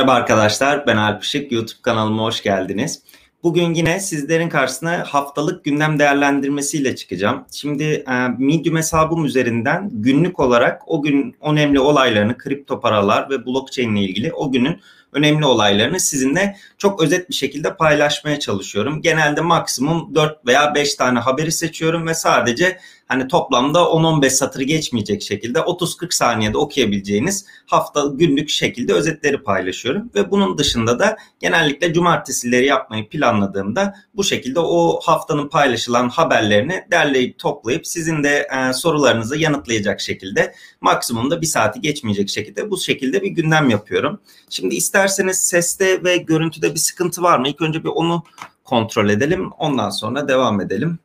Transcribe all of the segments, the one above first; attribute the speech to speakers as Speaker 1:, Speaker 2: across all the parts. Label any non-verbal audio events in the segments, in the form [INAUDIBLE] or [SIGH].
Speaker 1: Merhaba arkadaşlar, ben Alp Işık. YouTube kanalıma hoş geldiniz. Bugün yine sizlerin karşısına haftalık gündem değerlendirmesiyle çıkacağım. Şimdi e, Medium hesabım üzerinden günlük olarak o gün önemli olaylarını, kripto paralar ve blockchain ile ilgili o günün önemli olaylarını sizinle çok özet bir şekilde paylaşmaya çalışıyorum. Genelde maksimum 4 veya 5 tane haberi seçiyorum ve sadece hani toplamda 10-15 satır geçmeyecek şekilde 30-40 saniyede okuyabileceğiniz hafta günlük şekilde özetleri paylaşıyorum. Ve bunun dışında da genellikle cumartesileri yapmayı planladığımda bu şekilde o haftanın paylaşılan haberlerini derleyip toplayıp sizin de e, sorularınızı yanıtlayacak şekilde maksimumda bir saati geçmeyecek şekilde bu şekilde bir gündem yapıyorum. Şimdi isterseniz seste ve görüntüde bir sıkıntı var mı? İlk önce bir onu kontrol edelim. Ondan sonra devam edelim.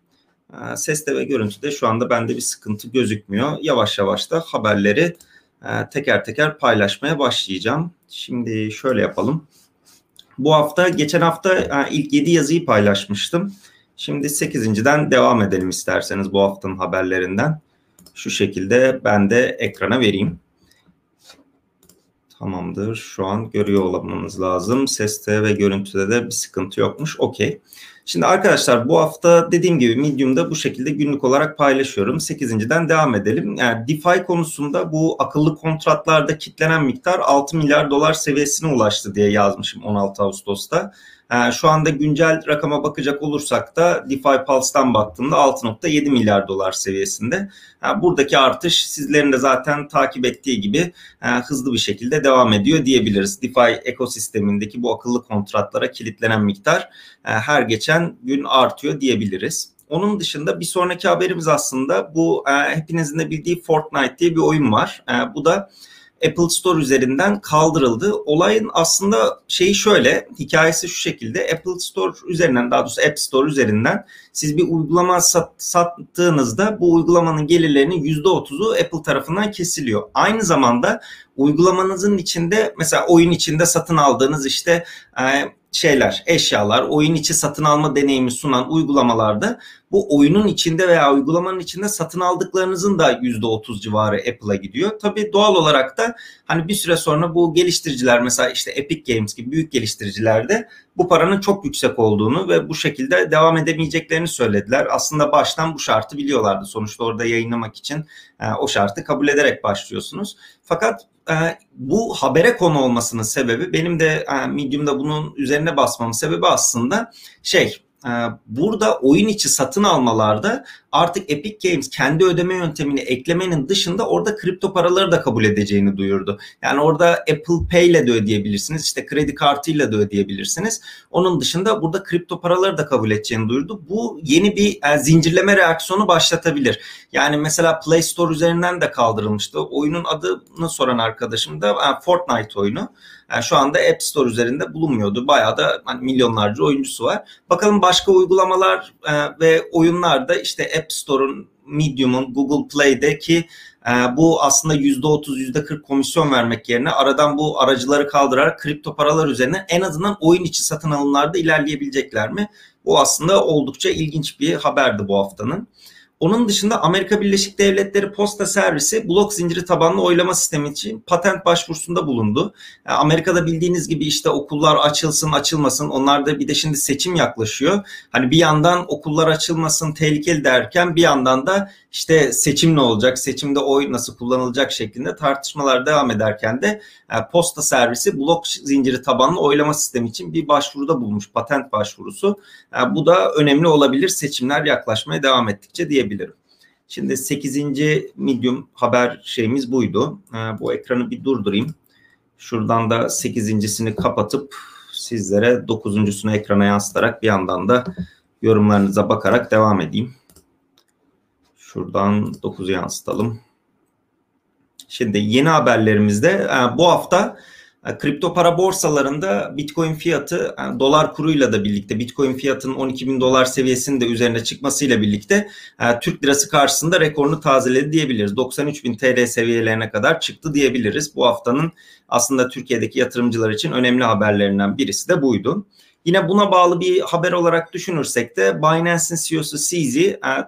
Speaker 1: Ee, seste ve görüntüde şu anda bende bir sıkıntı gözükmüyor. Yavaş yavaş da haberleri e, teker teker paylaşmaya başlayacağım. Şimdi şöyle yapalım. Bu hafta, geçen hafta e, ilk 7 yazıyı paylaşmıştım. Şimdi 8.den devam edelim isterseniz bu haftanın haberlerinden. Şu şekilde ben de ekrana vereyim. Tamamdır. Şu an görüyor olmanız lazım. Seste ve görüntüde de bir sıkıntı yokmuş. Okey. Şimdi arkadaşlar bu hafta dediğim gibi Medium'da bu şekilde günlük olarak paylaşıyorum. 8.den devam edelim. Yani DeFi konusunda bu akıllı kontratlarda kitlenen miktar 6 milyar dolar seviyesine ulaştı diye yazmışım 16 Ağustos'ta. Şu anda güncel rakama bakacak olursak da DeFi Pulse'dan baktığımda 6.7 milyar dolar seviyesinde. Buradaki artış sizlerin de zaten takip ettiği gibi hızlı bir şekilde devam ediyor diyebiliriz. DeFi ekosistemindeki bu akıllı kontratlara kilitlenen miktar her geçen gün artıyor diyebiliriz. Onun dışında bir sonraki haberimiz aslında bu hepinizin de bildiği Fortnite diye bir oyun var. Bu da Apple Store üzerinden kaldırıldı. Olayın aslında şeyi şöyle, hikayesi şu şekilde. Apple Store üzerinden, daha doğrusu App Store üzerinden siz bir uygulama sat, sattığınızda bu uygulamanın gelirlerinin %30'u Apple tarafından kesiliyor. Aynı zamanda uygulamanızın içinde mesela oyun içinde satın aldığınız işte e, şeyler, eşyalar, oyun içi satın alma deneyimi sunan uygulamalarda bu oyunun içinde veya uygulamanın içinde satın aldıklarınızın da %30 civarı Apple'a gidiyor. Tabii doğal olarak da hani bir süre sonra bu geliştiriciler mesela işte Epic Games gibi büyük geliştiricilerde bu paranın çok yüksek olduğunu ve bu şekilde devam edemeyeceklerini söylediler. Aslında baştan bu şartı biliyorlardı. Sonuçta orada yayınlamak için e, o şartı kabul ederek başlıyorsunuz. Fakat e, bu habere konu olmasının sebebi benim de e, Medium'da bunun üzerine basmamın sebebi aslında şey burada oyun içi satın almalarda artık Epic Games kendi ödeme yöntemini eklemenin dışında orada kripto paraları da kabul edeceğini duyurdu. Yani orada Apple Pay ile de ödeyebilirsiniz. işte kredi kartıyla da ödeyebilirsiniz. Onun dışında burada kripto paraları da kabul edeceğini duyurdu. Bu yeni bir yani e, zincirleme reaksiyonu başlatabilir. Yani mesela Play Store üzerinden de kaldırılmıştı. Oyunun adını soran arkadaşım da yani Fortnite oyunu. Yani şu anda App Store üzerinde bulunmuyordu. Bayağı da hani milyonlarca oyuncusu var. Bakalım başka uygulamalar e, ve oyunlarda işte App Store'un, Medium'un, Google Play'deki e, bu aslında %30, %40 komisyon vermek yerine aradan bu aracıları kaldırarak kripto paralar üzerine en azından oyun içi satın alımlarda ilerleyebilecekler mi? Bu aslında oldukça ilginç bir haberdi bu haftanın. Onun dışında Amerika Birleşik Devletleri Posta Servisi blok zinciri tabanlı oylama sistemi için patent başvurusunda bulundu. Yani Amerika'da bildiğiniz gibi işte okullar açılsın açılmasın onlarda bir de şimdi seçim yaklaşıyor. Hani bir yandan okullar açılmasın tehlikeli derken bir yandan da işte seçim ne olacak, seçimde oy nasıl kullanılacak şeklinde tartışmalar devam ederken de yani e, posta servisi blok zinciri tabanlı oylama sistemi için bir başvuruda bulmuş patent başvurusu. Yani e, bu da önemli olabilir seçimler yaklaşmaya devam ettikçe diyebilirim. Şimdi 8. medium haber şeyimiz buydu. E, bu ekranı bir durdurayım. Şuradan da 8.sini kapatıp sizlere 9.sunu ekrana yansıtarak bir yandan da yorumlarınıza bakarak devam edeyim. Şuradan 9'u yansıtalım. Şimdi yeni haberlerimizde e, bu hafta kripto para borsalarında Bitcoin fiyatı e, dolar kuruyla da birlikte Bitcoin fiyatının 12 bin dolar seviyesinin de üzerine çıkmasıyla birlikte Türk lirası karşısında rekorunu tazeledi diyebiliriz. 93 bin TL seviyelerine kadar çıktı diyebiliriz. Bu haftanın aslında Türkiye'deki yatırımcılar için önemli haberlerinden birisi de buydu. Yine buna bağlı bir haber olarak düşünürsek de Binance'in CEO'su CZ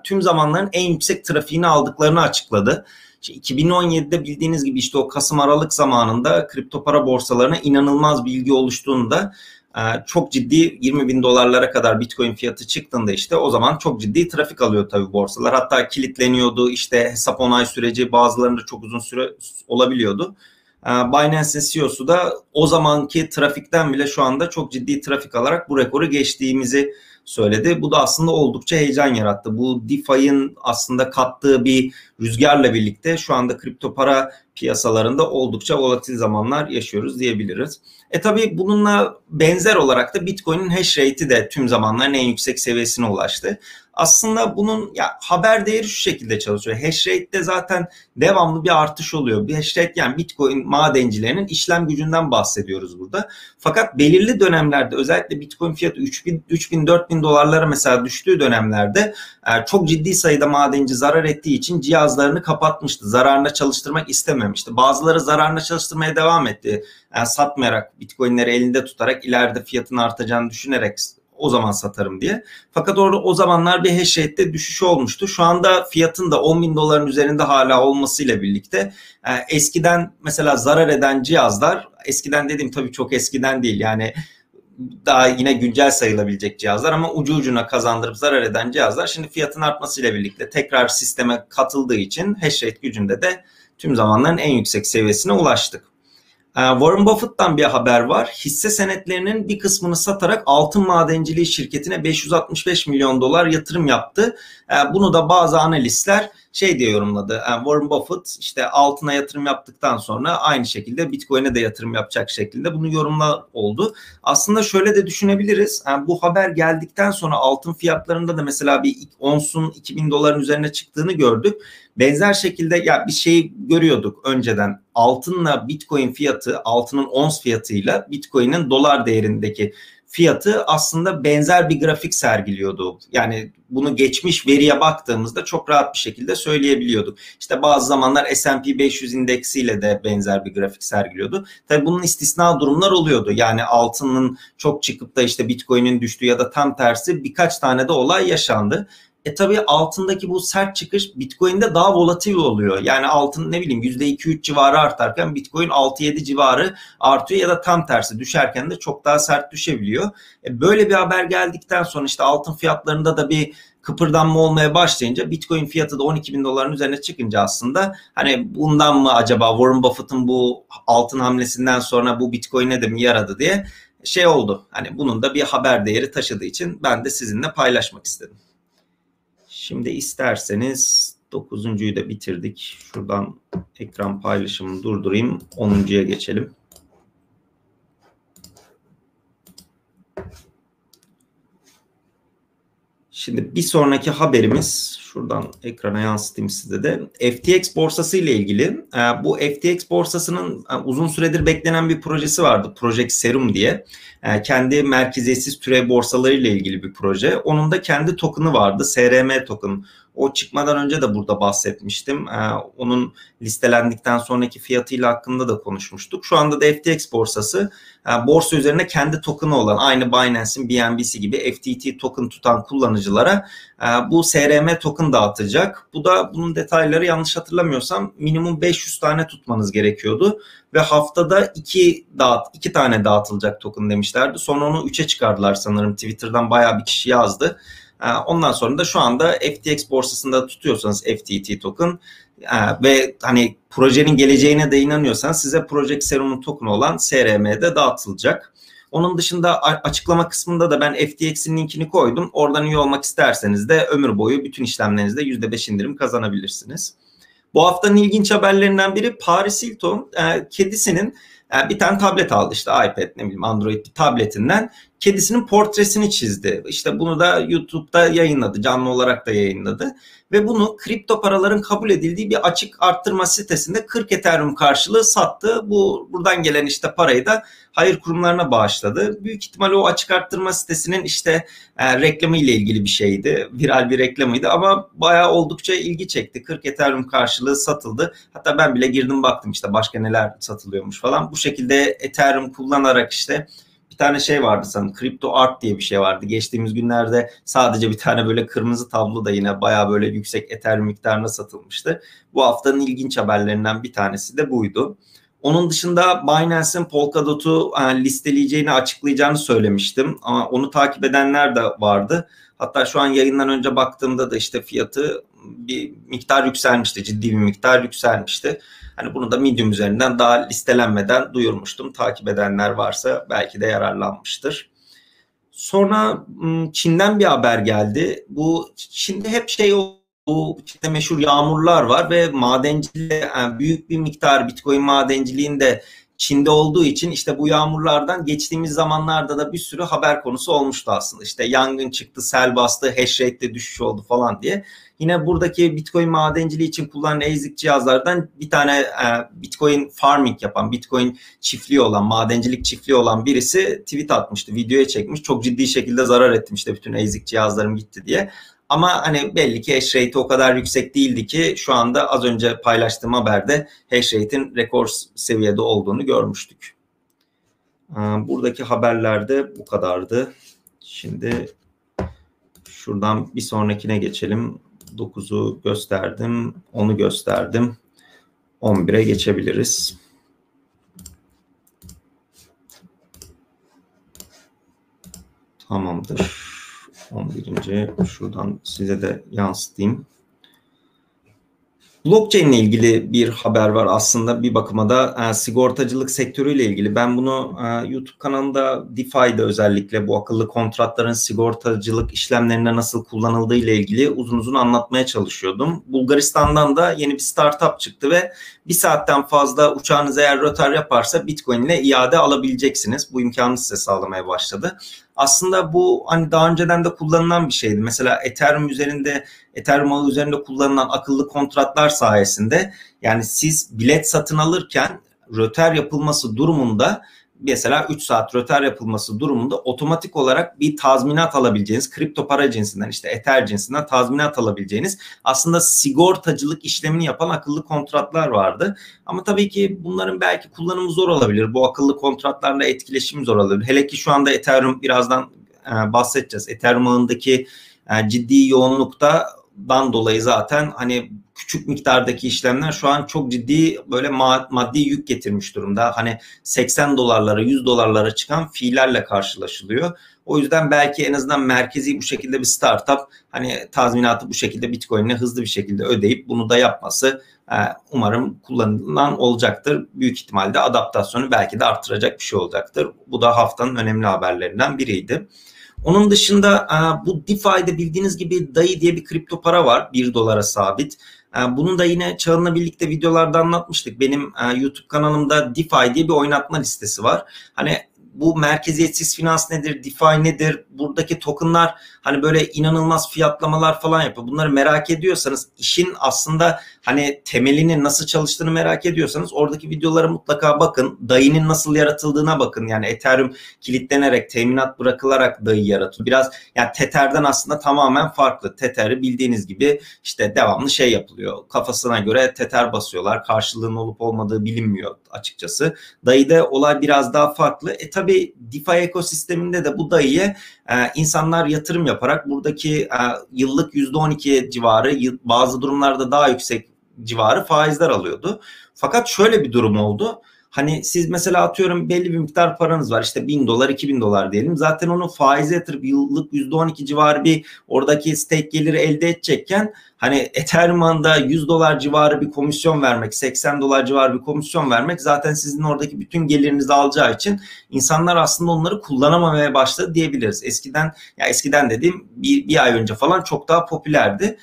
Speaker 1: tüm zamanların en yüksek trafiğini aldıklarını açıkladı. İşte 2017'de bildiğiniz gibi işte o Kasım Aralık zamanında kripto para borsalarına inanılmaz bilgi oluştuğunda e, çok ciddi 20 bin dolarlara kadar Bitcoin fiyatı çıktığında işte o zaman çok ciddi trafik alıyor tabii borsalar. Hatta kilitleniyordu işte hesap onay süreci bazılarında çok uzun süre olabiliyordu. E, Binance'in CEO'su da o zamanki trafikten bile şu anda çok ciddi trafik alarak bu rekoru geçtiğimizi söyledi. Bu da aslında oldukça heyecan yarattı. Bu DeFi'nin aslında kattığı bir rüzgarla birlikte şu anda kripto para piyasalarında oldukça volatil zamanlar yaşıyoruz diyebiliriz. E tabi bununla benzer olarak da Bitcoin'in hash rate'i de tüm zamanların en yüksek seviyesine ulaştı. Aslında bunun ya haber değeri şu şekilde çalışıyor. Hash rate'de zaten devamlı bir artış oluyor. Bir hash rate yani Bitcoin madencilerinin işlem gücünden bahsediyoruz burada. Fakat belirli dönemlerde özellikle Bitcoin fiyatı 3000 3000 4000 dolarlara mesela düştüğü dönemlerde e, çok ciddi sayıda madenci zarar ettiği için cihazlarını kapatmıştı. Zararına çalıştırmak istememişti. Bazıları zararına çalıştırmaya devam etti. Yani satmayarak Bitcoin'leri elinde tutarak ileride fiyatın artacağını düşünerek o zaman satarım diye. Fakat orada o zamanlar bir hash rate'de düşüş olmuştu. Şu anda fiyatın da 10 bin doların üzerinde hala olmasıyla birlikte e, eskiden mesela zarar eden cihazlar eskiden dediğim tabii çok eskiden değil yani daha yine güncel sayılabilecek cihazlar ama ucu ucuna kazandırıp zarar eden cihazlar şimdi fiyatın artmasıyla birlikte tekrar sisteme katıldığı için hash rate gücünde de tüm zamanların en yüksek seviyesine ulaştık. Ee, Warren Buffett'tan bir haber var. Hisse senetlerinin bir kısmını satarak altın madenciliği şirketine 565 milyon dolar yatırım yaptı. Ee, bunu da bazı analistler şey diye yorumladı. Yani Warren Buffett işte altına yatırım yaptıktan sonra aynı şekilde Bitcoin'e de yatırım yapacak şekilde bunu yorumla oldu. Aslında şöyle de düşünebiliriz. Yani bu haber geldikten sonra altın fiyatlarında da mesela bir onsun 2000 doların üzerine çıktığını gördük. Benzer şekilde ya bir şey görüyorduk önceden. Altınla Bitcoin fiyatı, altının ons fiyatıyla Bitcoin'in dolar değerindeki fiyatı aslında benzer bir grafik sergiliyordu. Yani bunu geçmiş veriye baktığımızda çok rahat bir şekilde söyleyebiliyorduk. İşte bazı zamanlar S&P 500 indeksiyle de benzer bir grafik sergiliyordu. Tabii bunun istisna durumlar oluyordu. Yani altının çok çıkıp da işte Bitcoin'in düştüğü ya da tam tersi birkaç tane de olay yaşandı. E tabii altındaki bu sert çıkış Bitcoin'de daha volatil oluyor. Yani altın ne bileyim %2-3 civarı artarken Bitcoin 6-7 civarı artıyor ya da tam tersi düşerken de çok daha sert düşebiliyor. E böyle bir haber geldikten sonra işte altın fiyatlarında da bir kıpırdanma olmaya başlayınca Bitcoin fiyatı da 12 bin doların üzerine çıkınca aslında hani bundan mı acaba Warren Buffett'ın bu altın hamlesinden sonra bu Bitcoin'e de mi yaradı diye şey oldu. Hani bunun da bir haber değeri taşıdığı için ben de sizinle paylaşmak istedim. Şimdi isterseniz 9.yu da bitirdik. Şuradan ekran paylaşımını durdurayım. 10.ya geçelim. Şimdi bir sonraki haberimiz şuradan ekrana yansıtayım size de FTX borsası ile ilgili. Ee, bu FTX borsasının e, uzun süredir beklenen bir projesi vardı. Project Serum diye. Ee, kendi merkeziyetsiz türev borsaları ile ilgili bir proje. Onun da kendi token'ı vardı. SRM token. O çıkmadan önce de burada bahsetmiştim. Ee, onun listelendikten sonraki fiyatıyla hakkında da konuşmuştuk. Şu anda da FTX borsası e, borsa üzerine kendi token'ı olan aynı Binance'in BNB'si gibi FTT token tutan kullanıcılara e, bu SRM token dağıtacak. Bu da bunun detayları yanlış hatırlamıyorsam minimum 500 tane tutmanız gerekiyordu ve haftada iki dağıt iki tane dağıtılacak token demişlerdi. Sonra onu 3'e çıkardılar sanırım. Twitter'dan bayağı bir kişi yazdı. Ondan sonra da şu anda FTX borsasında tutuyorsanız FTT token ve hani projenin geleceğine de inanıyorsanız size Project Serum'un token olan SRM'de dağıtılacak. Onun dışında açıklama kısmında da ben FTX'in linkini koydum. Oradan üye olmak isterseniz de ömür boyu bütün işlemlerinizde %5 indirim kazanabilirsiniz. Bu haftanın ilginç haberlerinden biri Paris Hilton e, kedisinin e, bir tane tablet aldı işte iPad ne bileyim Android bir tabletinden kedisinin portresini çizdi. İşte bunu da YouTube'da yayınladı. Canlı olarak da yayınladı. Ve bunu kripto paraların kabul edildiği bir açık arttırma sitesinde 40 Ethereum karşılığı sattı. Bu buradan gelen işte parayı da hayır kurumlarına bağışladı. Büyük ihtimal o açık arttırma sitesinin işte e, reklamı ilgili bir şeydi. Viral bir reklamıydı ama bayağı oldukça ilgi çekti. 40 Ethereum karşılığı satıldı. Hatta ben bile girdim baktım işte başka neler satılıyormuş falan. Bu şekilde Ethereum kullanarak işte bir tane şey vardı sanırım. Crypto Art diye bir şey vardı. Geçtiğimiz günlerde sadece bir tane böyle kırmızı tablo da yine baya böyle yüksek Ethereum miktarına satılmıştı. Bu haftanın ilginç haberlerinden bir tanesi de buydu. Onun dışında Binance'in Polkadot'u yani listeleyeceğini açıklayacağını söylemiştim. Ama onu takip edenler de vardı. Hatta şu an yayından önce baktığımda da işte fiyatı bir miktar yükselmişti. Ciddi bir miktar yükselmişti. Hani bunu da Medium üzerinden daha listelenmeden duyurmuştum. Takip edenler varsa belki de yararlanmıştır. Sonra Çin'den bir haber geldi. Bu Çin'de hep şey bu Çin'de meşhur yağmurlar var ve madenciliğe yani büyük bir miktar Bitcoin madenciliğinde Çin'de olduğu için işte bu yağmurlardan geçtiğimiz zamanlarda da bir sürü haber konusu olmuştu aslında. İşte yangın çıktı, sel bastı, hash rate'de düşüş oldu falan diye. Yine buradaki Bitcoin madenciliği için kullanılan ASIC cihazlardan bir tane e, Bitcoin farming yapan, Bitcoin çiftliği olan, madencilik çiftliği olan birisi tweet atmıştı, videoya çekmiş. Çok ciddi şekilde zarar etmişti bütün ASIC cihazlarım gitti diye. Ama hani belli ki hash rate o kadar yüksek değildi ki şu anda az önce paylaştığım haberde hash rate'in rekor seviyede olduğunu görmüştük. Buradaki haberlerde bu kadardı. Şimdi şuradan bir sonrakine geçelim. 9'u gösterdim, 10'u gösterdim. 11'e geçebiliriz. Tamamdır. 11. şuradan size de yansıtayım. Blockchain ile ilgili bir haber var aslında bir bakıma da e, sigortacılık sektörüyle ilgili. Ben bunu e, YouTube kanalında DeFi'de özellikle bu akıllı kontratların sigortacılık işlemlerinde nasıl kullanıldığı ile ilgili uzun uzun anlatmaya çalışıyordum. Bulgaristan'dan da yeni bir startup çıktı ve bir saatten fazla uçağınız eğer rötar yaparsa Bitcoin ile iade alabileceksiniz. Bu imkanı size sağlamaya başladı aslında bu hani daha önceden de kullanılan bir şeydi. Mesela Ethereum üzerinde Ethereum ağı üzerinde kullanılan akıllı kontratlar sayesinde yani siz bilet satın alırken röter yapılması durumunda mesela 3 saat röter yapılması durumunda otomatik olarak bir tazminat alabileceğiniz kripto para cinsinden işte Ether cinsinden tazminat alabileceğiniz aslında sigortacılık işlemini yapan akıllı kontratlar vardı. Ama tabii ki bunların belki kullanımı zor olabilir. Bu akıllı kontratlarla etkileşim zor olabilir. Hele ki şu anda Ethereum birazdan e, bahsedeceğiz. Ethereum ağındaki e, ciddi yoğunlukta dan dolayı zaten hani küçük miktardaki işlemler şu an çok ciddi böyle maddi yük getirmiş durumda. Hani 80 dolarlara 100 dolarlara çıkan fiillerle karşılaşılıyor. O yüzden belki en azından merkezi bu şekilde bir startup hani tazminatı bu şekilde Bitcoin'e hızlı bir şekilde ödeyip bunu da yapması e, umarım kullanılan olacaktır. Büyük ihtimalle adaptasyonu belki de artıracak bir şey olacaktır. Bu da haftanın önemli haberlerinden biriydi. Onun dışında e, bu DeFi'de bildiğiniz gibi DAI diye bir kripto para var. 1 dolara sabit. E, bunu da yine Çağın'la birlikte videolarda anlatmıştık. Benim e, YouTube kanalımda DeFi diye bir oynatma listesi var. Hani bu merkeziyetsiz finans nedir, DeFi nedir, buradaki tokenlar hani böyle inanılmaz fiyatlamalar falan yapıyor. Bunları merak ediyorsanız işin aslında hani temelinin nasıl çalıştığını merak ediyorsanız oradaki videolara mutlaka bakın. Dayının nasıl yaratıldığına bakın. Yani Ethereum kilitlenerek, teminat bırakılarak dayı yaratıyor. Biraz yani Tether'den aslında tamamen farklı. Tether'i bildiğiniz gibi işte devamlı şey yapılıyor. Kafasına göre Tether basıyorlar. Karşılığının olup olmadığı bilinmiyor açıkçası. Dayıda olay biraz daha farklı. E tabi DeFi ekosisteminde de bu dayıya e, insanlar yatırım yaparak buradaki e, yıllık %12 civarı bazı durumlarda daha yüksek civarı faizler alıyordu. Fakat şöyle bir durum oldu. Hani siz mesela atıyorum belli bir miktar paranız var işte 1000 dolar 2000 dolar diyelim. Zaten onu faize yatırıp yıllık %12 civarı bir oradaki stake geliri elde edecekken hani Ethereum'da 100 dolar civarı bir komisyon vermek 80 dolar civarı bir komisyon vermek zaten sizin oradaki bütün gelirinizi alacağı için insanlar aslında onları kullanamamaya başladı diyebiliriz. Eskiden ya eskiden dediğim bir, bir ay önce falan çok daha popülerdi.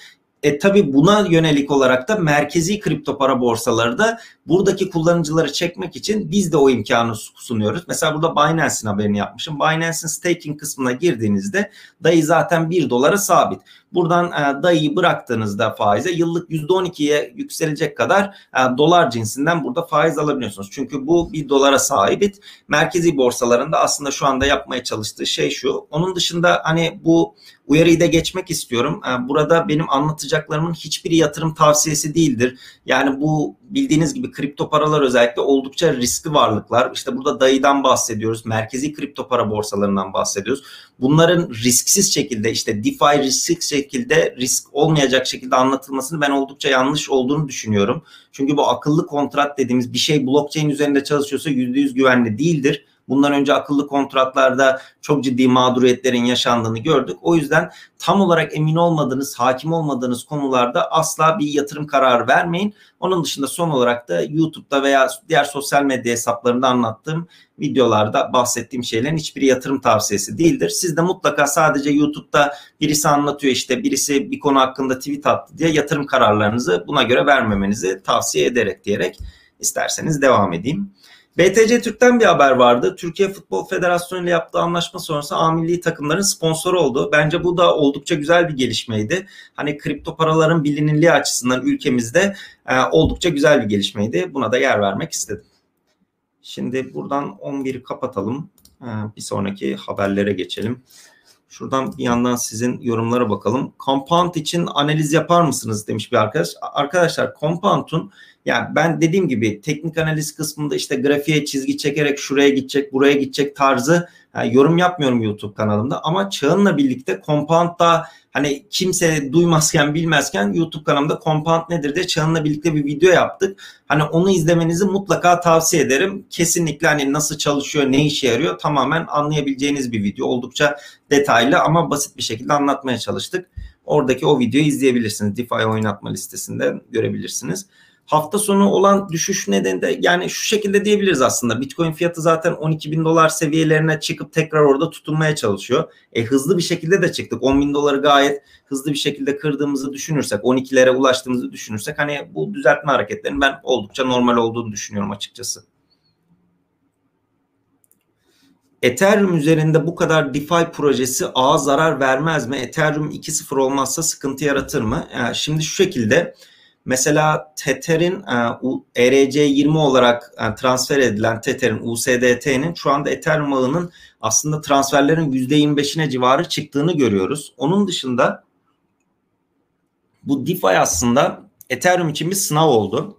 Speaker 1: E, tabii buna yönelik olarak da merkezi kripto para borsaları da buradaki kullanıcıları çekmek için biz de o imkanı sunuyoruz. Mesela burada Binance'in haberini yapmışım. Binance'in staking kısmına girdiğinizde dayı zaten 1 dolara sabit. Buradan e, dayıyı bıraktığınızda faize yıllık %12'ye yükselecek kadar e, dolar cinsinden burada faiz alabiliyorsunuz. Çünkü bu bir dolara sahibit. Merkezi borsalarında aslında şu anda yapmaya çalıştığı şey şu. Onun dışında hani bu uyarıyı da geçmek istiyorum. E, burada benim anlatacaklarımın hiçbiri yatırım tavsiyesi değildir. Yani bu bildiğiniz gibi kripto paralar özellikle oldukça riskli varlıklar. İşte burada dayıdan bahsediyoruz. Merkezi kripto para borsalarından bahsediyoruz. Bunların risksiz şekilde işte DeFi risksiz şekilde risk olmayacak şekilde anlatılmasını ben oldukça yanlış olduğunu düşünüyorum. Çünkü bu akıllı kontrat dediğimiz bir şey blockchain üzerinde çalışıyorsa %100 güvenli değildir. Bundan önce akıllı kontratlarda çok ciddi mağduriyetlerin yaşandığını gördük. O yüzden tam olarak emin olmadığınız, hakim olmadığınız konularda asla bir yatırım kararı vermeyin. Onun dışında son olarak da YouTube'da veya diğer sosyal medya hesaplarında anlattığım videolarda bahsettiğim şeylerin hiçbiri yatırım tavsiyesi değildir. Siz de mutlaka sadece YouTube'da birisi anlatıyor işte birisi bir konu hakkında tweet attı diye yatırım kararlarınızı buna göre vermemenizi tavsiye ederek diyerek isterseniz devam edeyim. BTC Türk'ten bir haber vardı. Türkiye Futbol Federasyonu ile yaptığı anlaşma sonrası A milli takımların sponsoru oldu. Bence bu da oldukça güzel bir gelişmeydi. Hani kripto paraların bilinirliği açısından ülkemizde e, oldukça güzel bir gelişmeydi. Buna da yer vermek istedim. Şimdi buradan 11'i kapatalım. E, bir sonraki haberlere geçelim. Şuradan bir yandan sizin yorumlara bakalım. Compound için analiz yapar mısınız demiş bir arkadaş. Arkadaşlar Compound'un yani ben dediğim gibi teknik analiz kısmında işte grafiğe çizgi çekerek şuraya gidecek, buraya gidecek tarzı yani yorum yapmıyorum YouTube kanalımda ama çağınla birlikte Compound'da hani kimse duymazken bilmezken YouTube kanalımda Compound nedir diye çağınla birlikte bir video yaptık. Hani onu izlemenizi mutlaka tavsiye ederim. Kesinlikle hani nasıl çalışıyor, ne işe yarıyor tamamen anlayabileceğiniz bir video. Oldukça detaylı ama basit bir şekilde anlatmaya çalıştık. Oradaki o videoyu izleyebilirsiniz. DeFi oynatma listesinde görebilirsiniz. Hafta sonu olan düşüş nedeni de yani şu şekilde diyebiliriz aslında. Bitcoin fiyatı zaten 12 bin dolar seviyelerine çıkıp tekrar orada tutunmaya çalışıyor. E, hızlı bir şekilde de çıktık. 10 bin doları gayet hızlı bir şekilde kırdığımızı düşünürsek, 12'lere ulaştığımızı düşünürsek hani bu düzeltme hareketlerinin ben oldukça normal olduğunu düşünüyorum açıkçası. Ethereum üzerinde bu kadar DeFi projesi ağa zarar vermez mi? Ethereum 2.0 olmazsa sıkıntı yaratır mı? Yani şimdi şu şekilde Mesela Tether'in ERC20 olarak e, transfer edilen Tether'in USDT'nin şu anda Ethereum ağının aslında transferlerin %25'ine civarı çıktığını görüyoruz. Onun dışında bu DeFi aslında Ethereum için bir sınav oldu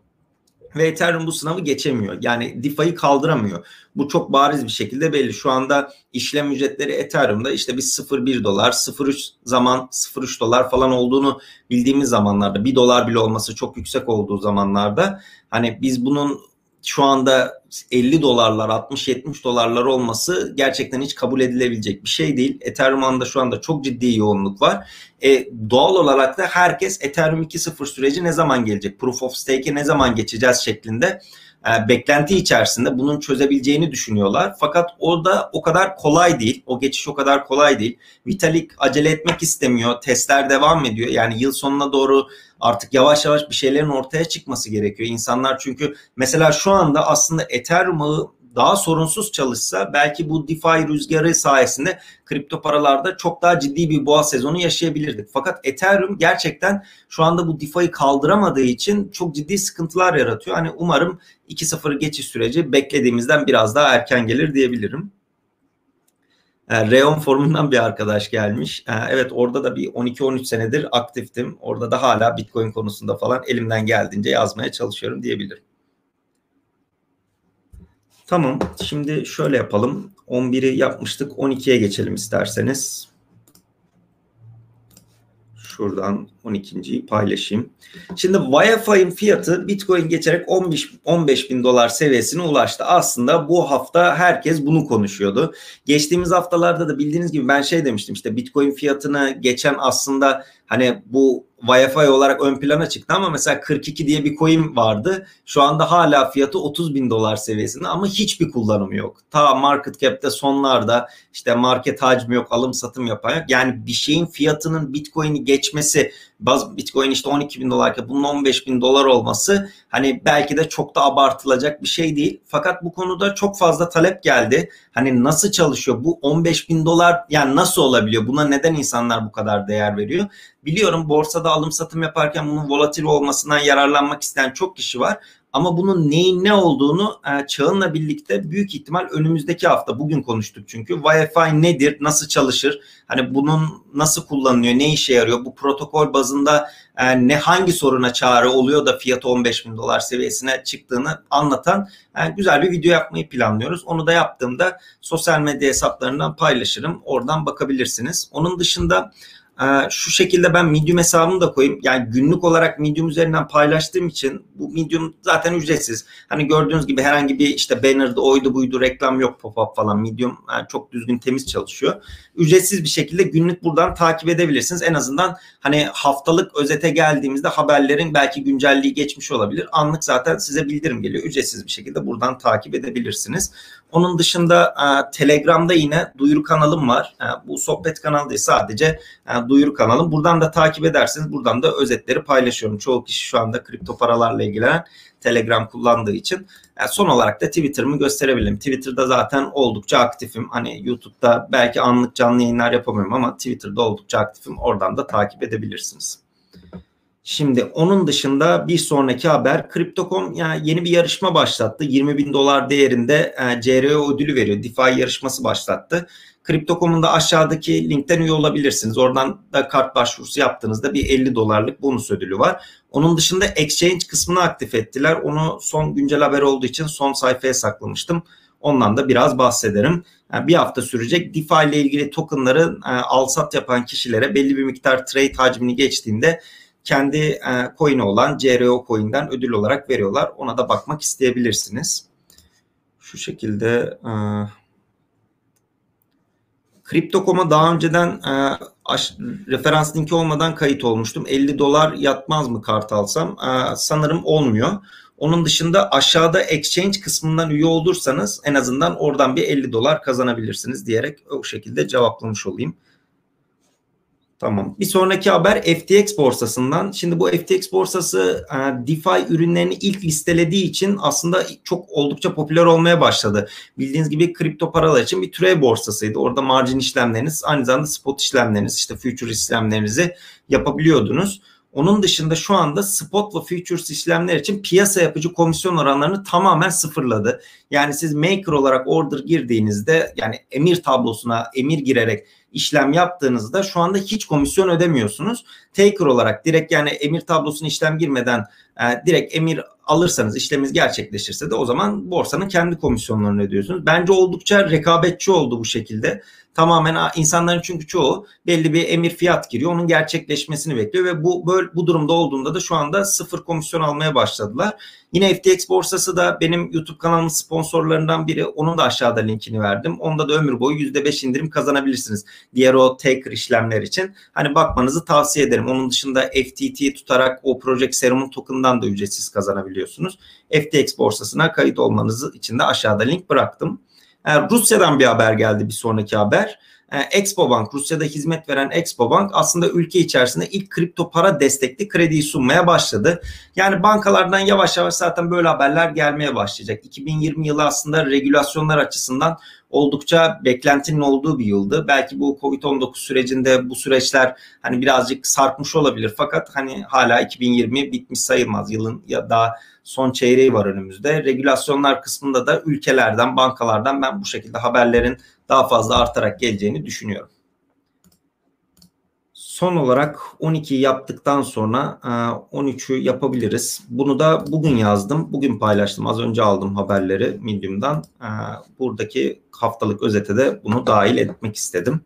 Speaker 1: ve Ethereum bu sınavı geçemiyor. Yani DeFi'yi kaldıramıyor. Bu çok bariz bir şekilde belli. Şu anda işlem ücretleri Ethereum'da işte bir 0.1 dolar, 0.3 zaman 0.3 dolar falan olduğunu bildiğimiz zamanlarda, 1 dolar bile olması çok yüksek olduğu zamanlarda hani biz bunun şu anda 50 dolarlar 60-70 dolarlar olması gerçekten hiç kabul edilebilecek bir şey değil. Ethereum'da şu anda çok ciddi yoğunluk var. E, doğal olarak da herkes Ethereum 2.0 süreci ne zaman gelecek? Proof of Stake'e ne zaman geçeceğiz şeklinde e, beklenti içerisinde bunun çözebileceğini düşünüyorlar. Fakat o da o kadar kolay değil. O geçiş o kadar kolay değil. Vitalik acele etmek istemiyor. Testler devam ediyor. Yani yıl sonuna doğru artık yavaş yavaş bir şeylerin ortaya çıkması gerekiyor. İnsanlar çünkü mesela şu anda aslında Ethereum daha sorunsuz çalışsa belki bu DeFi rüzgarı sayesinde kripto paralarda çok daha ciddi bir boğa sezonu yaşayabilirdik. Fakat Ethereum gerçekten şu anda bu DeFi'yi kaldıramadığı için çok ciddi sıkıntılar yaratıyor. Hani umarım 2.0 geçiş süreci beklediğimizden biraz daha erken gelir diyebilirim. E, Reon forumundan bir arkadaş gelmiş. E, evet orada da bir 12-13 senedir aktiftim. Orada da hala Bitcoin konusunda falan elimden geldiğince yazmaya çalışıyorum diyebilirim. Tamam. Şimdi şöyle yapalım. 11'i yapmıştık. 12'ye geçelim isterseniz. Şuradan 12.yi paylaşayım. Şimdi Wi-Fi'nin fiyatı Bitcoin geçerek 15, 15 bin dolar seviyesine ulaştı. Aslında bu hafta herkes bunu konuşuyordu. Geçtiğimiz haftalarda da bildiğiniz gibi ben şey demiştim işte Bitcoin fiyatını geçen aslında hani bu Wi-Fi olarak ön plana çıktı ama mesela 42 diye bir coin vardı. Şu anda hala fiyatı 30 bin dolar seviyesinde ama hiçbir kullanımı yok. Ta market cap'te sonlarda işte market hacmi yok, alım satım yapan yok. Yani bir şeyin fiyatının Bitcoin'i geçmesi Baz Bitcoin işte 12 bin dolarken bunun 15 bin dolar olması hani belki de çok da abartılacak bir şey değil. Fakat bu konuda çok fazla talep geldi. Hani nasıl çalışıyor bu 15 bin dolar yani nasıl olabiliyor? Buna neden insanlar bu kadar değer veriyor? Biliyorum borsada alım satım yaparken bunun volatil olmasından yararlanmak isteyen çok kişi var. Ama bunun neyin ne olduğunu e, çağınla birlikte büyük ihtimal önümüzdeki hafta bugün konuştuk çünkü. Wi-Fi nedir, nasıl çalışır, hani bunun nasıl kullanılıyor, ne işe yarıyor, bu protokol bazında e, ne hangi soruna çare oluyor da fiyatı 15 bin dolar seviyesine çıktığını anlatan e, güzel bir video yapmayı planlıyoruz. Onu da yaptığımda sosyal medya hesaplarından paylaşırım. Oradan bakabilirsiniz. Onun dışında ee, şu şekilde ben Medium hesabımı da koyayım. Yani günlük olarak Medium üzerinden paylaştığım için bu Medium zaten ücretsiz. Hani gördüğünüz gibi herhangi bir işte banner'da oydu buydu reklam yok pop-up falan. Medium yani çok düzgün temiz çalışıyor. Ücretsiz bir şekilde günlük buradan takip edebilirsiniz. En azından hani haftalık özete geldiğimizde haberlerin belki güncelliği geçmiş olabilir. Anlık zaten size bildirim geliyor. Ücretsiz bir şekilde buradan takip edebilirsiniz. Onun dışında e, Telegram'da yine duyuru kanalım var. E, bu sohbet kanalı değil sadece e, duyuru kanalım. Buradan da takip edersiniz. Buradan da özetleri paylaşıyorum. Çoğu kişi şu anda kripto paralarla ilgilenen Telegram kullandığı için. Son olarak da Twitter'ımı gösterebilirim. Twitter'da zaten oldukça aktifim. Hani YouTube'da belki anlık canlı yayınlar yapamıyorum ama Twitter'da oldukça aktifim. Oradan da takip edebilirsiniz. Şimdi onun dışında bir sonraki haber Crypto.com yani yeni bir yarışma başlattı. 20 bin dolar değerinde e, CRO ödülü veriyor. DeFi yarışması başlattı. Crypto.com'un da aşağıdaki linkten üye olabilirsiniz. Oradan da kart başvurusu yaptığınızda bir 50 dolarlık bonus ödülü var. Onun dışında exchange kısmını aktif ettiler. Onu son güncel haber olduğu için son sayfaya saklamıştım. Ondan da biraz bahsederim. Yani bir hafta sürecek DeFi ile ilgili tokenları e, al sat yapan kişilere belli bir miktar trade hacmini geçtiğinde kendi e, coin'i olan CRO coin'den ödül olarak veriyorlar. Ona da bakmak isteyebilirsiniz. Şu şekilde e, Crypto.com'a daha önceden e, referans linki olmadan kayıt olmuştum. 50 dolar yatmaz mı kart alsam? E, sanırım olmuyor. Onun dışında aşağıda exchange kısmından üye olursanız en azından oradan bir 50 dolar kazanabilirsiniz diyerek o şekilde cevaplamış olayım. Tamam. Bir sonraki haber FTX borsasından. Şimdi bu FTX borsası e, DeFi ürünlerini ilk listelediği için aslında çok oldukça popüler olmaya başladı. Bildiğiniz gibi kripto paralar için bir türev borsasıydı. Orada margin işlemleriniz, aynı zamanda spot işlemleriniz, işte future işlemlerinizi yapabiliyordunuz. Onun dışında şu anda spot ve futures işlemler için piyasa yapıcı komisyon oranlarını tamamen sıfırladı. Yani siz maker olarak order girdiğinizde yani emir tablosuna emir girerek işlem yaptığınızda şu anda hiç komisyon ödemiyorsunuz. Taker olarak direkt yani emir tablosuna işlem girmeden e, direkt emir alırsanız işleminiz gerçekleşirse de o zaman borsanın kendi komisyonlarını ödüyorsunuz. Bence oldukça rekabetçi oldu bu şekilde. Tamamen insanların çünkü çoğu belli bir emir fiyat giriyor. Onun gerçekleşmesini bekliyor ve bu böyle bu durumda olduğunda da şu anda sıfır komisyon almaya başladılar. Yine FTX borsası da benim YouTube kanalımın sponsorlarından biri. Onun da aşağıda linkini verdim. Onda da ömür boyu %5 indirim kazanabilirsiniz. Diğer o taker işlemler için. Hani bakmanızı tavsiye ederim. Onun dışında FTT tutarak o Project Serum token'dan da ücretsiz kazanabiliyorsunuz. FTX borsasına kayıt olmanız için de aşağıda link bıraktım. Rusya'dan bir haber geldi bir sonraki haber. Expo Bank, Rusya'da hizmet veren Expo Bank aslında ülke içerisinde ilk kripto para destekli krediyi sunmaya başladı. Yani bankalardan yavaş yavaş zaten böyle haberler gelmeye başlayacak. 2020 yılı aslında regülasyonlar açısından oldukça beklentinin olduğu bir yıldı. Belki bu Covid-19 sürecinde bu süreçler hani birazcık sarkmış olabilir fakat hani hala 2020 bitmiş sayılmaz. Yılın ya daha son çeyreği var önümüzde. Regülasyonlar kısmında da ülkelerden, bankalardan ben bu şekilde haberlerin daha fazla artarak geleceğini düşünüyorum. Son olarak 12'yi yaptıktan sonra 13'ü e, yapabiliriz. Bunu da bugün yazdım. Bugün paylaştım. Az önce aldım haberleri Medium'dan. E, buradaki haftalık özete de bunu dahil etmek istedim.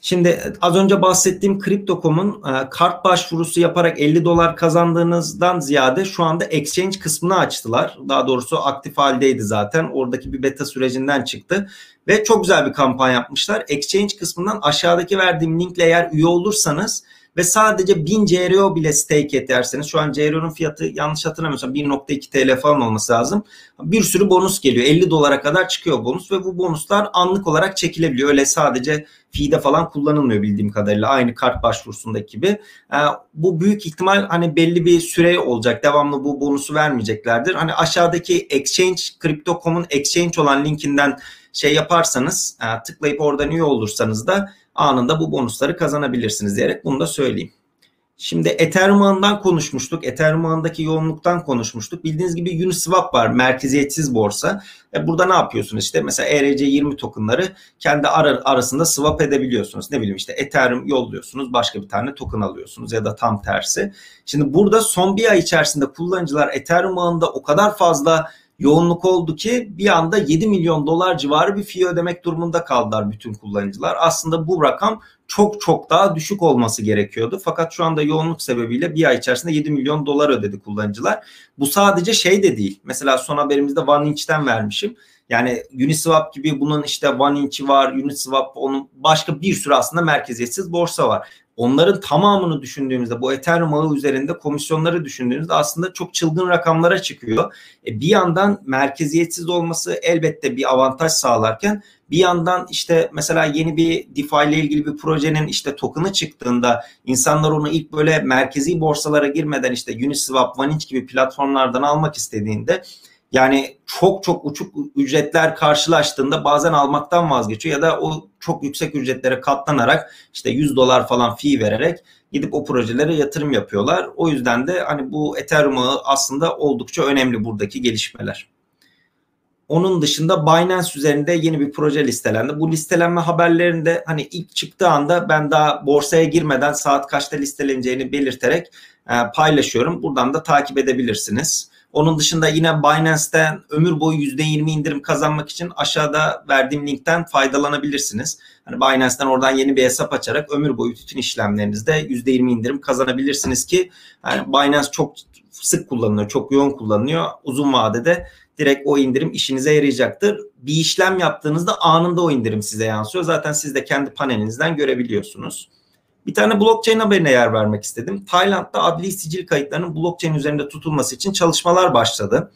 Speaker 1: Şimdi az önce bahsettiğim Crypto.com'un e, kart başvurusu yaparak 50 dolar kazandığınızdan ziyade şu anda exchange kısmını açtılar. Daha doğrusu aktif haldeydi zaten. Oradaki bir beta sürecinden çıktı. Ve çok güzel bir kampanya yapmışlar. Exchange kısmından aşağıdaki verdiğim linkle eğer üye olursanız ve sadece 1000 CRO bile stake ederseniz şu an CRO'nun fiyatı yanlış hatırlamıyorsam 1.2 TL falan olması lazım. Bir sürü bonus geliyor. 50 dolara kadar çıkıyor bonus ve bu bonuslar anlık olarak çekilebiliyor. Öyle sadece fee'de falan kullanılmıyor bildiğim kadarıyla. Aynı kart başvurusundaki gibi. Ee, bu büyük ihtimal hani belli bir süre olacak. Devamlı bu bonusu vermeyeceklerdir. Hani aşağıdaki exchange, Crypto.com'un exchange olan linkinden şey yaparsanız, e, tıklayıp oradan üye olursanız da anında bu bonusları kazanabilirsiniz diyerek bunu da söyleyeyim. Şimdi Ethereum ağından konuşmuştuk. Ethereum ağındaki yoğunluktan konuşmuştuk. Bildiğiniz gibi Uniswap var. Merkeziyetsiz borsa. E burada ne yapıyorsunuz? İşte mesela ERC20 tokenları kendi ar- arasında swap edebiliyorsunuz. Ne bileyim işte Ethereum yolluyorsunuz. Başka bir tane token alıyorsunuz ya da tam tersi. Şimdi burada son bir ay içerisinde kullanıcılar Ethereum ağında o kadar fazla yoğunluk oldu ki bir anda 7 milyon dolar civarı bir fee ödemek durumunda kaldılar bütün kullanıcılar. Aslında bu rakam çok çok daha düşük olması gerekiyordu. Fakat şu anda yoğunluk sebebiyle bir ay içerisinde 7 milyon dolar ödedi kullanıcılar. Bu sadece şey de değil. Mesela son haberimizde One vermişim. Yani Uniswap gibi bunun işte One var, Uniswap onun başka bir sürü aslında merkeziyetsiz borsa var onların tamamını düşündüğümüzde bu Ethereum ağı üzerinde komisyonları düşündüğümüzde aslında çok çılgın rakamlara çıkıyor. E, bir yandan merkeziyetsiz olması elbette bir avantaj sağlarken bir yandan işte mesela yeni bir DeFi ile ilgili bir projenin işte token'ı çıktığında insanlar onu ilk böyle merkezi borsalara girmeden işte Uniswap, Vaninch gibi platformlardan almak istediğinde yani çok çok uçuk ücretler karşılaştığında bazen almaktan vazgeçiyor ya da o çok yüksek ücretlere katlanarak işte 100 dolar falan fee vererek gidip o projelere yatırım yapıyorlar. O yüzden de hani bu Ethereum aslında oldukça önemli buradaki gelişmeler. Onun dışında Binance üzerinde yeni bir proje listelendi. Bu listelenme haberlerinde hani ilk çıktığı anda ben daha borsaya girmeden saat kaçta listeleneceğini belirterek e, paylaşıyorum. Buradan da takip edebilirsiniz. Onun dışında yine Binance'ten ömür boyu %20 indirim kazanmak için aşağıda verdiğim linkten faydalanabilirsiniz. Hani Binance'ten oradan yeni bir hesap açarak ömür boyu bütün işlemlerinizde %20 indirim kazanabilirsiniz ki yani Binance çok sık kullanılıyor, çok yoğun kullanılıyor. Uzun vadede direkt o indirim işinize yarayacaktır. Bir işlem yaptığınızda anında o indirim size yansıyor. Zaten siz de kendi panelinizden görebiliyorsunuz. Bir tane blockchain haberine yer vermek istedim. Tayland'da adli sicil kayıtlarının blockchain üzerinde tutulması için çalışmalar başladı.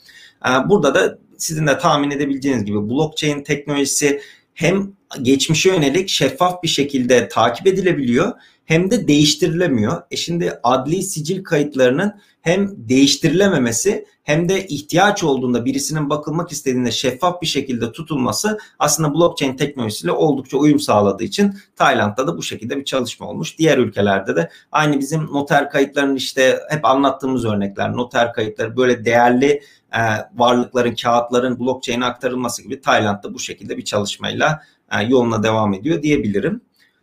Speaker 1: Ee, burada da sizin de tahmin edebileceğiniz gibi blockchain teknolojisi hem geçmişe yönelik şeffaf bir şekilde takip edilebiliyor hem de değiştirilemiyor. E şimdi adli sicil kayıtlarının hem değiştirilememesi hem de ihtiyaç olduğunda birisinin bakılmak istediğinde şeffaf bir şekilde tutulması aslında blockchain teknolojisiyle oldukça uyum sağladığı için Tayland'da da bu şekilde bir çalışma olmuş. Diğer ülkelerde de aynı bizim noter kayıtlarının işte hep anlattığımız örnekler noter kayıtları böyle değerli e, varlıkların, kağıtların blockchain'e aktarılması gibi Tayland'da bu şekilde bir çalışmayla e, yoluna devam ediyor diyebilirim.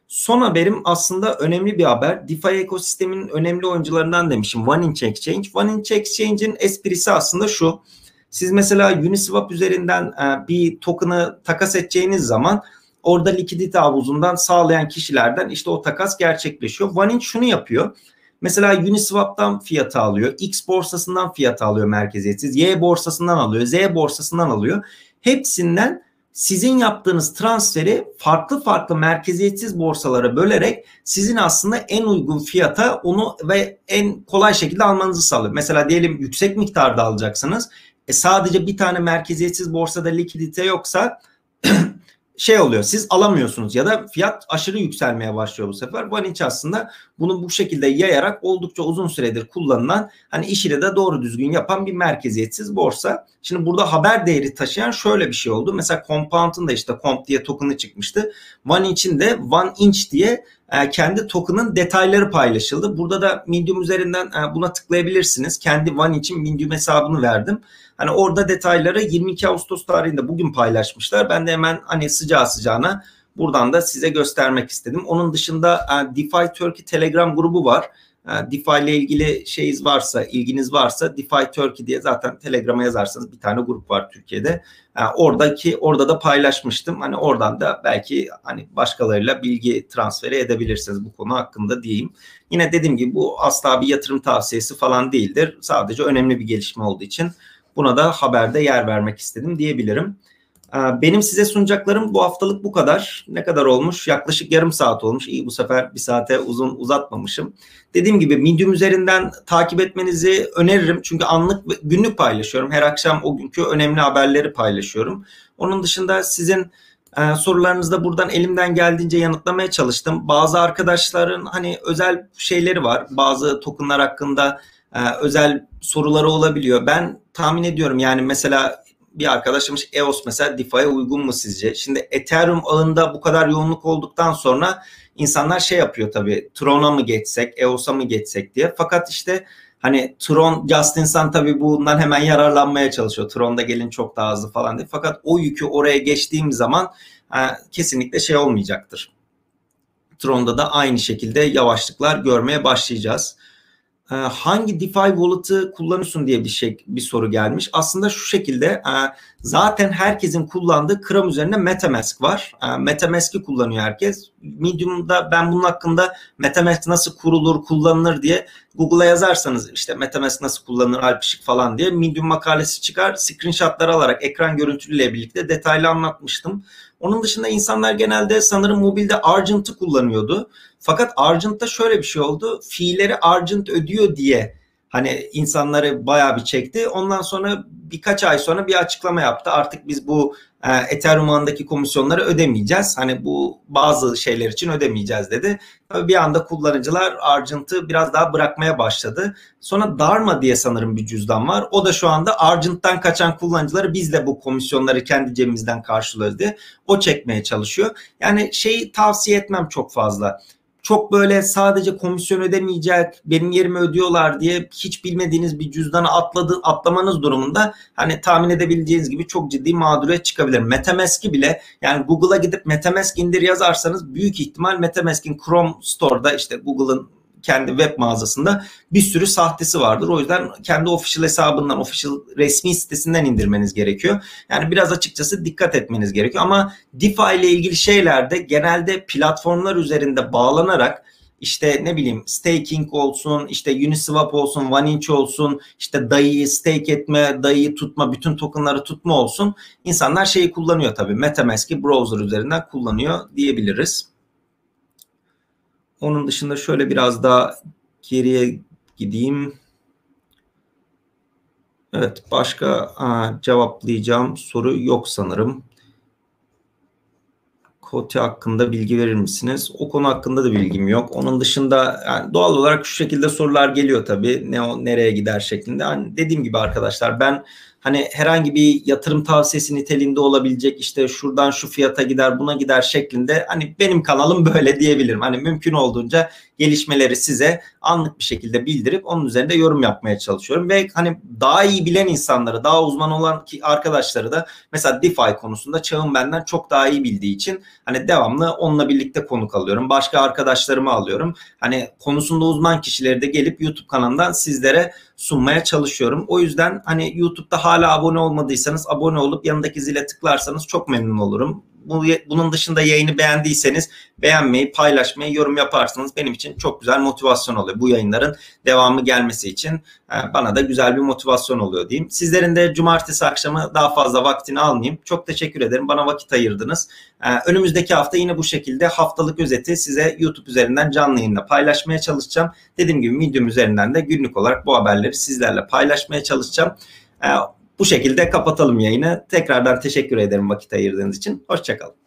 Speaker 1: Son haberim aslında önemli bir haber. DeFi ekosisteminin önemli oyuncularından demişim. One Inch Exchange. One Inch Exchange'in esprisi aslında şu. Siz mesela Uniswap üzerinden e, bir token'ı takas edeceğiniz zaman orada likidite havuzundan sağlayan kişilerden işte o takas gerçekleşiyor. One Inch şunu yapıyor. Mesela Uniswap'tan fiyatı alıyor. X borsasından fiyatı alıyor merkeziyetsiz. Y borsasından alıyor. Z borsasından alıyor. Hepsinden sizin yaptığınız transferi farklı farklı merkeziyetsiz borsalara bölerek sizin aslında en uygun fiyata onu ve en kolay şekilde almanızı sağlıyor. Mesela diyelim yüksek miktarda alacaksınız. E sadece bir tane merkeziyetsiz borsada likidite yoksa [CLEARS THROAT] şey oluyor siz alamıyorsunuz ya da fiyat aşırı yükselmeye başlıyor bu sefer. Vaniç aslında bunu bu şekilde yayarak oldukça uzun süredir kullanılan hani işini de doğru düzgün yapan bir merkeziyetsiz borsa. Şimdi burada haber değeri taşıyan şöyle bir şey oldu. Mesela Compound'un da işte Comp diye token'ı çıkmıştı. One için de One Inch diye e, kendi token'ın detayları paylaşıldı. Burada da Medium üzerinden e, buna tıklayabilirsiniz. Kendi One için Medium hesabını verdim. Hani orada detayları 22 Ağustos tarihinde bugün paylaşmışlar. Ben de hemen hani sıcağı sıcağına buradan da size göstermek istedim. Onun dışında e, DeFi Turkey Telegram grubu var. E, DeFi ile ilgili şeyiniz varsa, ilginiz varsa DeFi Turkey diye zaten Telegram'a yazarsanız bir tane grup var Türkiye'de. E, oradaki orada da paylaşmıştım. Hani oradan da belki hani başkalarıyla bilgi transferi edebilirsiniz bu konu hakkında diyeyim. Yine dediğim gibi bu asla bir yatırım tavsiyesi falan değildir. Sadece önemli bir gelişme olduğu için Buna da haberde yer vermek istedim diyebilirim. Ee, benim size sunacaklarım bu haftalık bu kadar. Ne kadar olmuş? Yaklaşık yarım saat olmuş. İyi bu sefer bir saate uzun uzatmamışım. Dediğim gibi Medium üzerinden takip etmenizi öneririm. Çünkü anlık günlük paylaşıyorum. Her akşam o günkü önemli haberleri paylaşıyorum. Onun dışında sizin e, sorularınızı da buradan elimden geldiğince yanıtlamaya çalıştım. Bazı arkadaşların hani özel şeyleri var. Bazı tokenlar hakkında e, özel soruları olabiliyor. Ben tahmin ediyorum yani mesela bir arkadaşımız EOS mesela DeFi'ye uygun mu sizce? Şimdi Ethereum ağında bu kadar yoğunluk olduktan sonra insanlar şey yapıyor tabii Tron'a mı geçsek, EOS'a mı geçsek diye. Fakat işte Hani Tron, Justin Sun tabii bundan hemen yararlanmaya çalışıyor. Tron'da gelin çok daha hızlı falan diye. Fakat o yükü oraya geçtiğim zaman e, kesinlikle şey olmayacaktır. Tron'da da aynı şekilde yavaşlıklar görmeye başlayacağız. Ee, hangi DeFi wallet'ı kullanıyorsun diye bir şey bir soru gelmiş. Aslında şu şekilde e, zaten herkesin kullandığı Kram üzerinde MetaMask var. E, MetaMask'i kullanıyor herkes. Medium'da ben bunun hakkında MetaMask nasıl kurulur, kullanılır diye Google'a yazarsanız işte MetaMask nasıl kullanılır, Alpişik falan diye Medium makalesi çıkar. Screenshot'ları alarak ekran görüntüleriyle birlikte detaylı anlatmıştım. Onun dışında insanlar genelde sanırım mobilde Argent'ı kullanıyordu. Fakat Argent'ta şöyle bir şey oldu. Fiilleri Argent ödüyor diye hani insanları bayağı bir çekti. Ondan sonra birkaç ay sonra bir açıklama yaptı. Artık biz bu e, Ethereum komisyonları ödemeyeceğiz. Hani bu bazı şeyler için ödemeyeceğiz dedi. Tabii bir anda kullanıcılar Argent'ı biraz daha bırakmaya başladı. Sonra Dharma diye sanırım bir cüzdan var. O da şu anda Argent'tan kaçan kullanıcıları biz de bu komisyonları kendi cebimizden karşılıyoruz diye o çekmeye çalışıyor. Yani şeyi tavsiye etmem çok fazla çok böyle sadece komisyon ödemeyecek, benim yerime ödüyorlar diye hiç bilmediğiniz bir cüzdana atladı, atlamanız durumunda hani tahmin edebileceğiniz gibi çok ciddi mağduriyet çıkabilir. Metamask'i bile yani Google'a gidip Metamask indir yazarsanız büyük ihtimal Metamask'in Chrome Store'da işte Google'ın kendi web mağazasında bir sürü sahtesi vardır. O yüzden kendi official hesabından, official resmi sitesinden indirmeniz gerekiyor. Yani biraz açıkçası dikkat etmeniz gerekiyor. Ama DeFi ile ilgili şeylerde genelde platformlar üzerinde bağlanarak işte ne bileyim staking olsun, işte Uniswap olsun, OneInch olsun, işte DAI'yi stake etme, DAI'yi tutma, bütün tokenları tutma olsun. İnsanlar şeyi kullanıyor tabii. Metamask'i browser üzerinden kullanıyor diyebiliriz. Onun dışında şöyle biraz daha geriye gideyim. Evet başka a, cevaplayacağım soru yok sanırım. Kote hakkında bilgi verir misiniz? O konu hakkında da bilgim yok. Onun dışında yani doğal olarak şu şekilde sorular geliyor tabii. Ne o nereye gider şeklinde. Yani dediğim gibi arkadaşlar ben hani herhangi bir yatırım tavsiyesi niteliğinde olabilecek işte şuradan şu fiyata gider buna gider şeklinde hani benim kanalım böyle diyebilirim. Hani mümkün olduğunca gelişmeleri size anlık bir şekilde bildirip onun üzerinde yorum yapmaya çalışıyorum ve hani daha iyi bilen insanları, daha uzman olan ki arkadaşları da mesela DeFi konusunda çağın benden çok daha iyi bildiği için hani devamlı onunla birlikte konuk alıyorum. Başka arkadaşlarımı alıyorum. Hani konusunda uzman kişileri de gelip YouTube kanalından sizlere sunmaya çalışıyorum. O yüzden hani YouTube'da hala abone olmadıysanız abone olup yanındaki zile tıklarsanız çok memnun olurum bu, bunun dışında yayını beğendiyseniz beğenmeyi, paylaşmayı, yorum yaparsanız benim için çok güzel motivasyon oluyor. Bu yayınların devamı gelmesi için e, bana da güzel bir motivasyon oluyor diyeyim. Sizlerin de cumartesi akşamı daha fazla vaktini almayayım. Çok teşekkür ederim. Bana vakit ayırdınız. E, önümüzdeki hafta yine bu şekilde haftalık özeti size YouTube üzerinden canlı yayında paylaşmaya çalışacağım. Dediğim gibi Medium üzerinden de günlük olarak bu haberleri sizlerle paylaşmaya çalışacağım. Bu şekilde kapatalım yayını. Tekrardan teşekkür ederim vakit ayırdığınız için. Hoşçakalın.